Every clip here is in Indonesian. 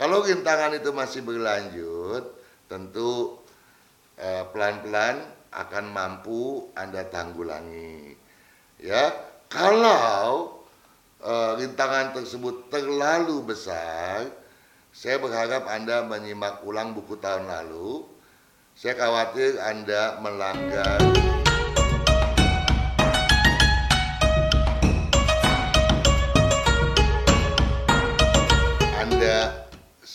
Kalau rintangan itu masih berlanjut, tentu eh, pelan-pelan akan mampu Anda tanggulangi. Ya, kalau uh, rintangan tersebut terlalu besar, saya berharap Anda menyimak ulang buku tahun lalu. Saya khawatir Anda melanggar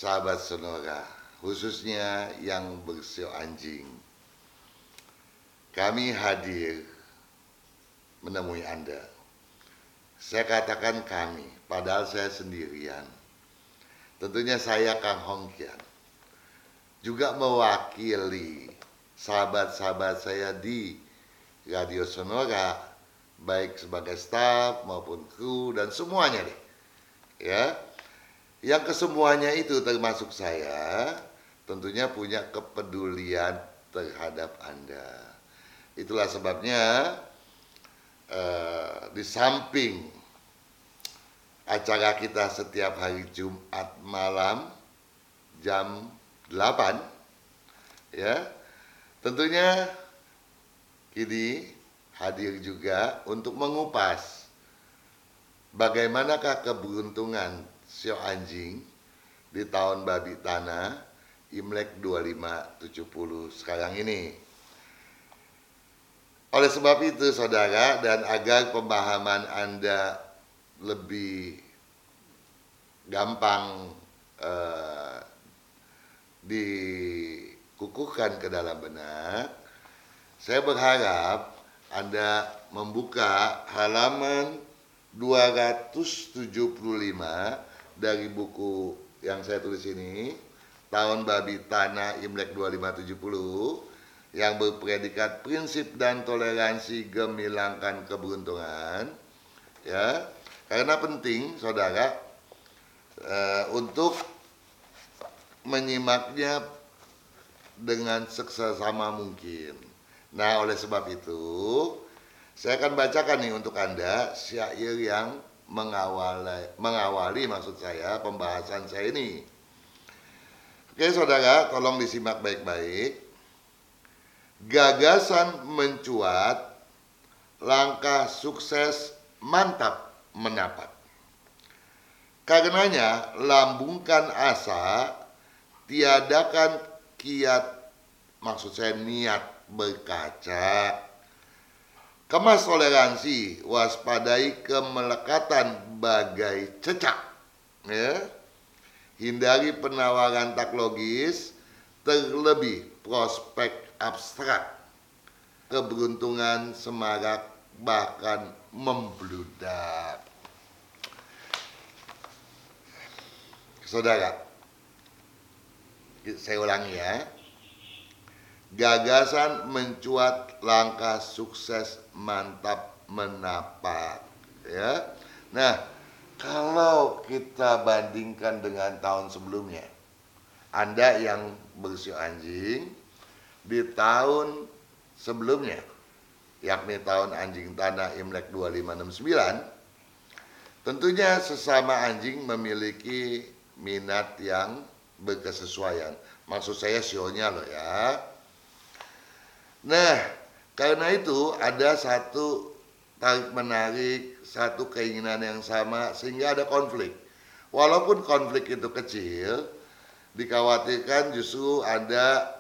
sahabat Sonora, khususnya yang bersio anjing. Kami hadir menemui Anda. Saya katakan kami, padahal saya sendirian. Tentunya saya Kang Hongkian. Juga mewakili sahabat-sahabat saya di Radio Sonora, baik sebagai staf maupun kru dan semuanya deh. Ya. Yang kesemuanya itu termasuk saya tentunya punya kepedulian terhadap Anda. Itulah sebabnya uh, di samping acara kita setiap hari Jumat malam jam 8 ya tentunya kini hadir juga untuk mengupas bagaimanakah keberuntungan sio anjing di tahun babi tanah Imlek 2570 sekarang ini. Oleh sebab itu saudara dan agar pemahaman Anda lebih gampang uh, dikukuhkan ke dalam benak, saya berharap Anda membuka halaman 275 dari buku yang saya tulis ini, Tahun Babi Tanah Imlek 2570 yang berpredikat prinsip dan toleransi gemilangkan keberuntungan ya. Karena penting saudara uh, untuk menyimaknya dengan seksama mungkin. Nah oleh sebab itu saya akan bacakan nih untuk anda syair yang mengawali mengawali maksud saya pembahasan saya ini oke saudara tolong disimak baik-baik gagasan mencuat, langkah sukses mantap mendapat. Karenanya lambungkan asa, tiadakan kiat, maksud saya niat berkaca. Kemas toleransi, waspadai kemelekatan bagai cecak. Ya. Hindari penawaran tak logis, terlebih prospek abstrak, keberuntungan semarak bahkan membludak. Saudara, saya ulangi ya. Gagasan mencuat langkah sukses mantap menapak ya. Nah, kalau kita bandingkan dengan tahun sebelumnya, Anda yang bersih anjing di tahun sebelumnya yakni tahun anjing tanah Imlek 2569 tentunya sesama anjing memiliki minat yang berkesesuaian maksud saya sionya loh ya nah karena itu ada satu tarik menarik satu keinginan yang sama sehingga ada konflik walaupun konflik itu kecil dikhawatirkan justru ada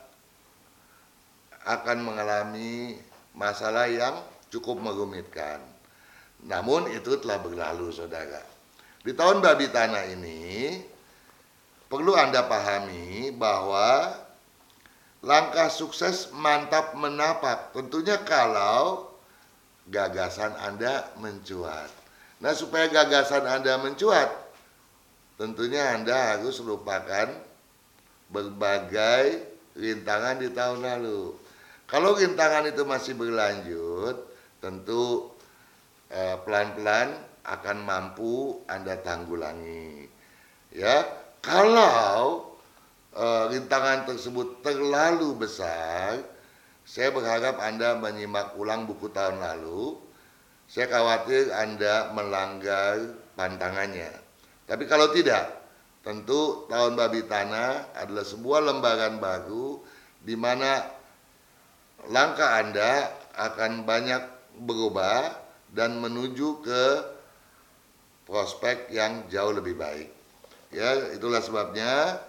akan mengalami masalah yang cukup merumitkan. Namun itu telah berlalu saudara. Di tahun babi tanah ini perlu Anda pahami bahwa langkah sukses mantap menapak. Tentunya kalau gagasan Anda mencuat. Nah supaya gagasan Anda mencuat, tentunya Anda harus lupakan berbagai rintangan di tahun lalu. Kalau rintangan itu masih berlanjut, tentu eh, pelan-pelan akan mampu Anda tanggulangi. Ya, kalau eh, rintangan tersebut terlalu besar, saya berharap Anda menyimak ulang buku tahun lalu. Saya khawatir Anda melanggar pantangannya. Tapi kalau tidak, tentu tahun babi tanah adalah sebuah lembaran baru di mana langkah Anda akan banyak berubah dan menuju ke prospek yang jauh lebih baik. Ya, itulah sebabnya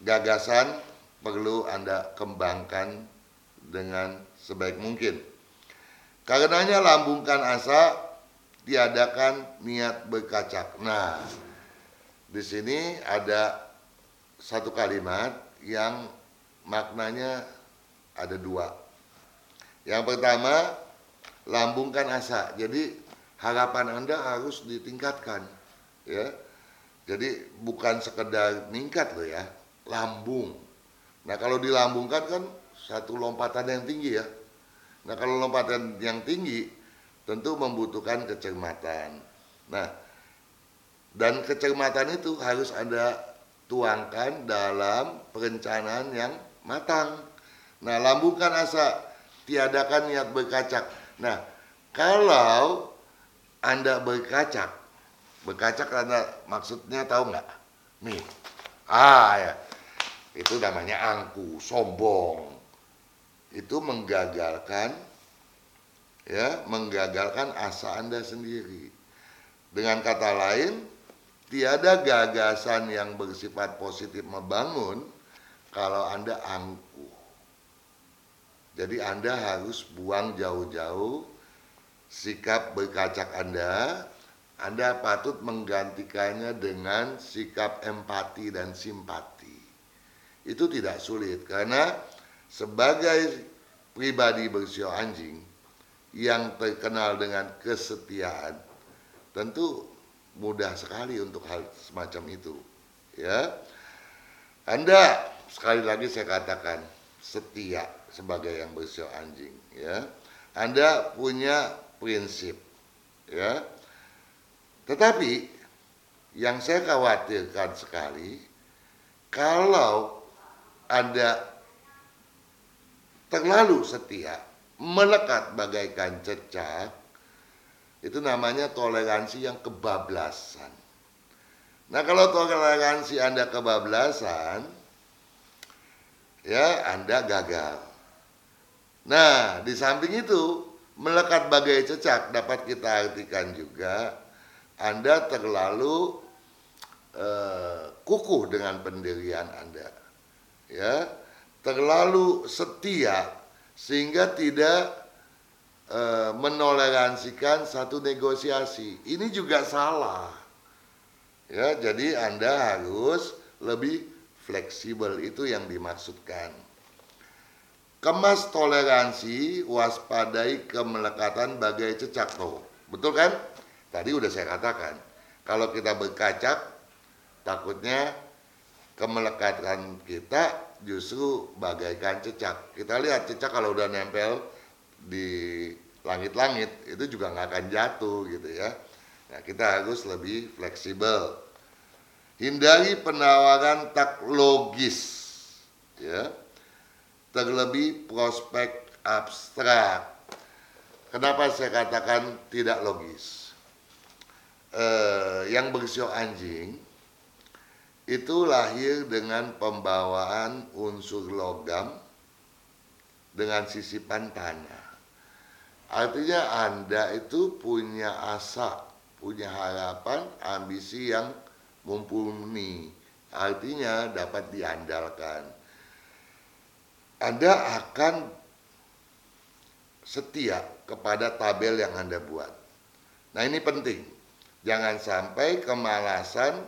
gagasan perlu Anda kembangkan dengan sebaik mungkin. Karenanya lambungkan asa, tiadakan niat berkacak. Nah, di sini ada satu kalimat yang maknanya ada dua. Yang pertama, lambungkan asa. Jadi harapan Anda harus ditingkatkan, ya. Jadi bukan sekedar meningkat loh ya, lambung. Nah kalau dilambungkan kan satu lompatan yang tinggi ya. Nah kalau lompatan yang tinggi tentu membutuhkan kecermatan. Nah dan kecermatan itu harus ada tuangkan dalam perencanaan yang matang. Nah lambungkan asa, tiadakan niat berkacak. Nah kalau anda berkacak, Berkacak karena maksudnya tahu nggak? Nih, ah ya, itu namanya angku, sombong. Itu menggagalkan, ya, menggagalkan asa anda sendiri. Dengan kata lain, tiada gagasan yang bersifat positif membangun kalau anda angku. Jadi anda harus buang jauh-jauh sikap berkacak anda anda patut menggantikannya dengan sikap empati dan simpati. Itu tidak sulit karena sebagai pribadi bersio anjing yang terkenal dengan kesetiaan, tentu mudah sekali untuk hal semacam itu. Ya, Anda sekali lagi saya katakan setia sebagai yang bersio anjing. Ya, Anda punya prinsip. Ya, tetapi yang saya khawatirkan sekali kalau Anda terlalu setia, melekat bagaikan cecak, itu namanya toleransi yang kebablasan. Nah kalau toleransi Anda kebablasan, ya Anda gagal. Nah di samping itu, melekat bagai cecak dapat kita artikan juga anda terlalu uh, kukuh dengan pendirian Anda. Ya, terlalu setia sehingga tidak uh, menoleransikan satu negosiasi. Ini juga salah. Ya, jadi Anda harus lebih fleksibel itu yang dimaksudkan. Kemas toleransi, waspadai kemelekatan bagai cecak tuh. Betul kan? Tadi udah saya katakan, kalau kita berkacak, takutnya kemelekatan kita justru bagaikan cecak. Kita lihat cecak kalau udah nempel di langit-langit itu juga nggak akan jatuh gitu ya. Nah, kita harus lebih fleksibel. Hindari penawaran tak logis, ya. Terlebih prospek abstrak. Kenapa saya katakan tidak logis? eh, yang bersio anjing itu lahir dengan pembawaan unsur logam dengan sisipan tanah. Artinya Anda itu punya asa, punya harapan, ambisi yang mumpuni. Artinya dapat diandalkan. Anda akan setia kepada tabel yang Anda buat. Nah ini penting Jangan sampai kemalasan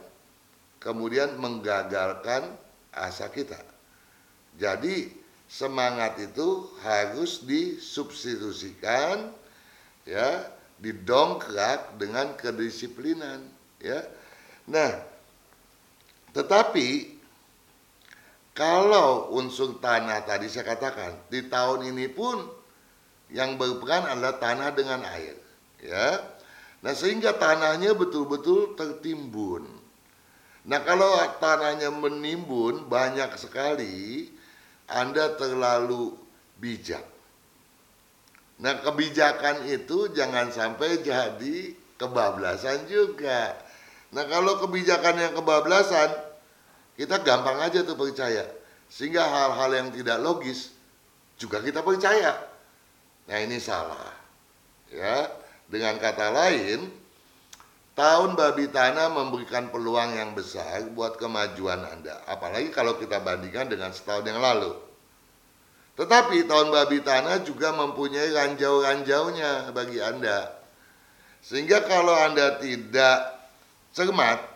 kemudian menggagalkan asa kita. Jadi semangat itu harus disubstitusikan ya, didongkrak dengan kedisiplinan ya. Nah, tetapi kalau unsur tanah tadi saya katakan di tahun ini pun yang berperan adalah tanah dengan air ya Nah sehingga tanahnya betul-betul tertimbun. Nah kalau tanahnya menimbun banyak sekali, Anda terlalu bijak. Nah kebijakan itu jangan sampai jadi kebablasan juga. Nah kalau kebijakan yang kebablasan, kita gampang aja tuh percaya. Sehingga hal-hal yang tidak logis juga kita percaya. Nah ini salah. Ya, dengan kata lain, tahun babi tanah memberikan peluang yang besar buat kemajuan Anda. Apalagi kalau kita bandingkan dengan setahun yang lalu. Tetapi tahun babi tanah juga mempunyai ranjau-ranjaunya bagi Anda. Sehingga kalau Anda tidak cermat,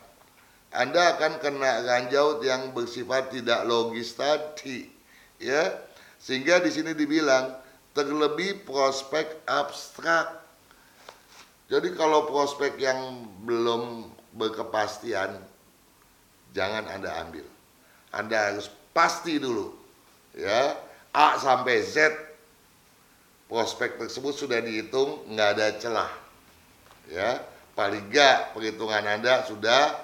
Anda akan kena ranjau yang bersifat tidak logis tadi. Ya. Sehingga di sini dibilang terlebih prospek abstrak. Jadi kalau prospek yang belum berkepastian, jangan Anda ambil. Anda harus pasti dulu. Ya, A sampai Z prospek tersebut sudah dihitung, nggak ada celah. Ya, paling nggak perhitungan Anda sudah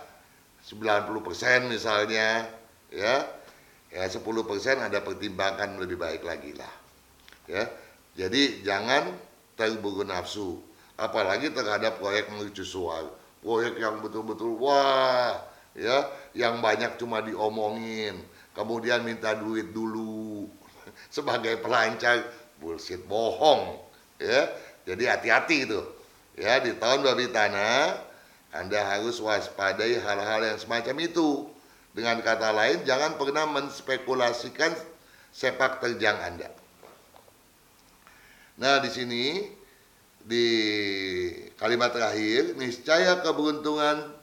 90% misalnya, ya. Ya 10% ada pertimbangan lebih baik lagi lah. Ya, jadi jangan terburu nafsu, apalagi terhadap proyek mercusuar, proyek yang betul-betul wah, ya, yang banyak cuma diomongin, kemudian minta duit dulu sebagai pelancar, bullshit bohong, ya. Jadi hati-hati itu, ya di tahun babi tanah, Anda harus waspadai hal-hal yang semacam itu. Dengan kata lain, jangan pernah menspekulasikan sepak terjang Anda. Nah, di sini di kalimat terakhir, niscaya keberuntungan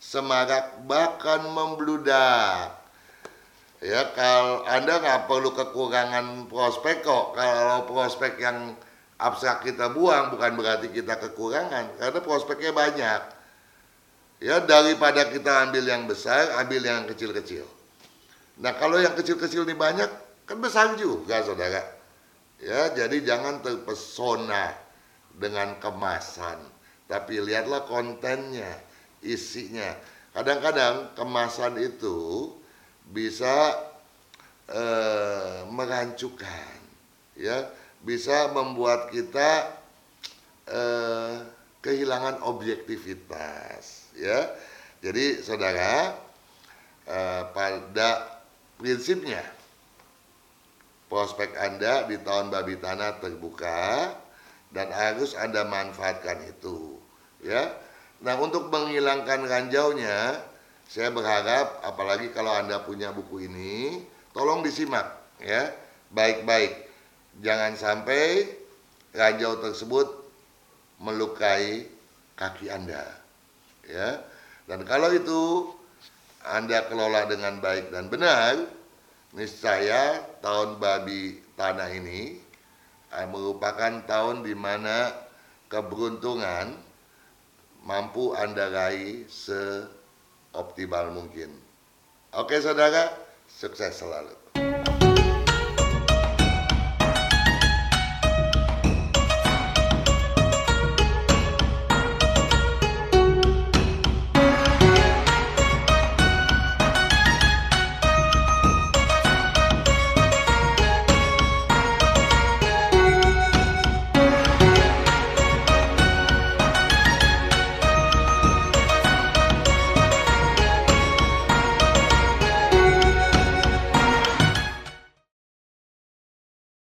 semarak bahkan membludak. Ya, kalau Anda nggak perlu kekurangan prospek kok. Kalau prospek yang abstrak kita buang bukan berarti kita kekurangan, karena prospeknya banyak. Ya, daripada kita ambil yang besar, ambil yang kecil-kecil. Nah, kalau yang kecil-kecil ini banyak, kan besar juga, saudara. Ya, jadi jangan terpesona dengan kemasan, tapi lihatlah kontennya, isinya. Kadang-kadang kemasan itu bisa eh, merancukan, ya, bisa membuat kita eh, kehilangan objektivitas, ya. Jadi saudara, eh, pada prinsipnya prospek Anda di tahun babi tanah terbuka dan harus Anda manfaatkan itu ya. Nah, untuk menghilangkan ranjaunya, saya berharap apalagi kalau Anda punya buku ini, tolong disimak ya, baik-baik. Jangan sampai ranjau tersebut melukai kaki Anda. Ya. Dan kalau itu Anda kelola dengan baik dan benar, niscaya tahun babi tanah ini merupakan tahun di mana keberuntungan mampu Anda raih seoptimal mungkin. Oke saudara, sukses selalu.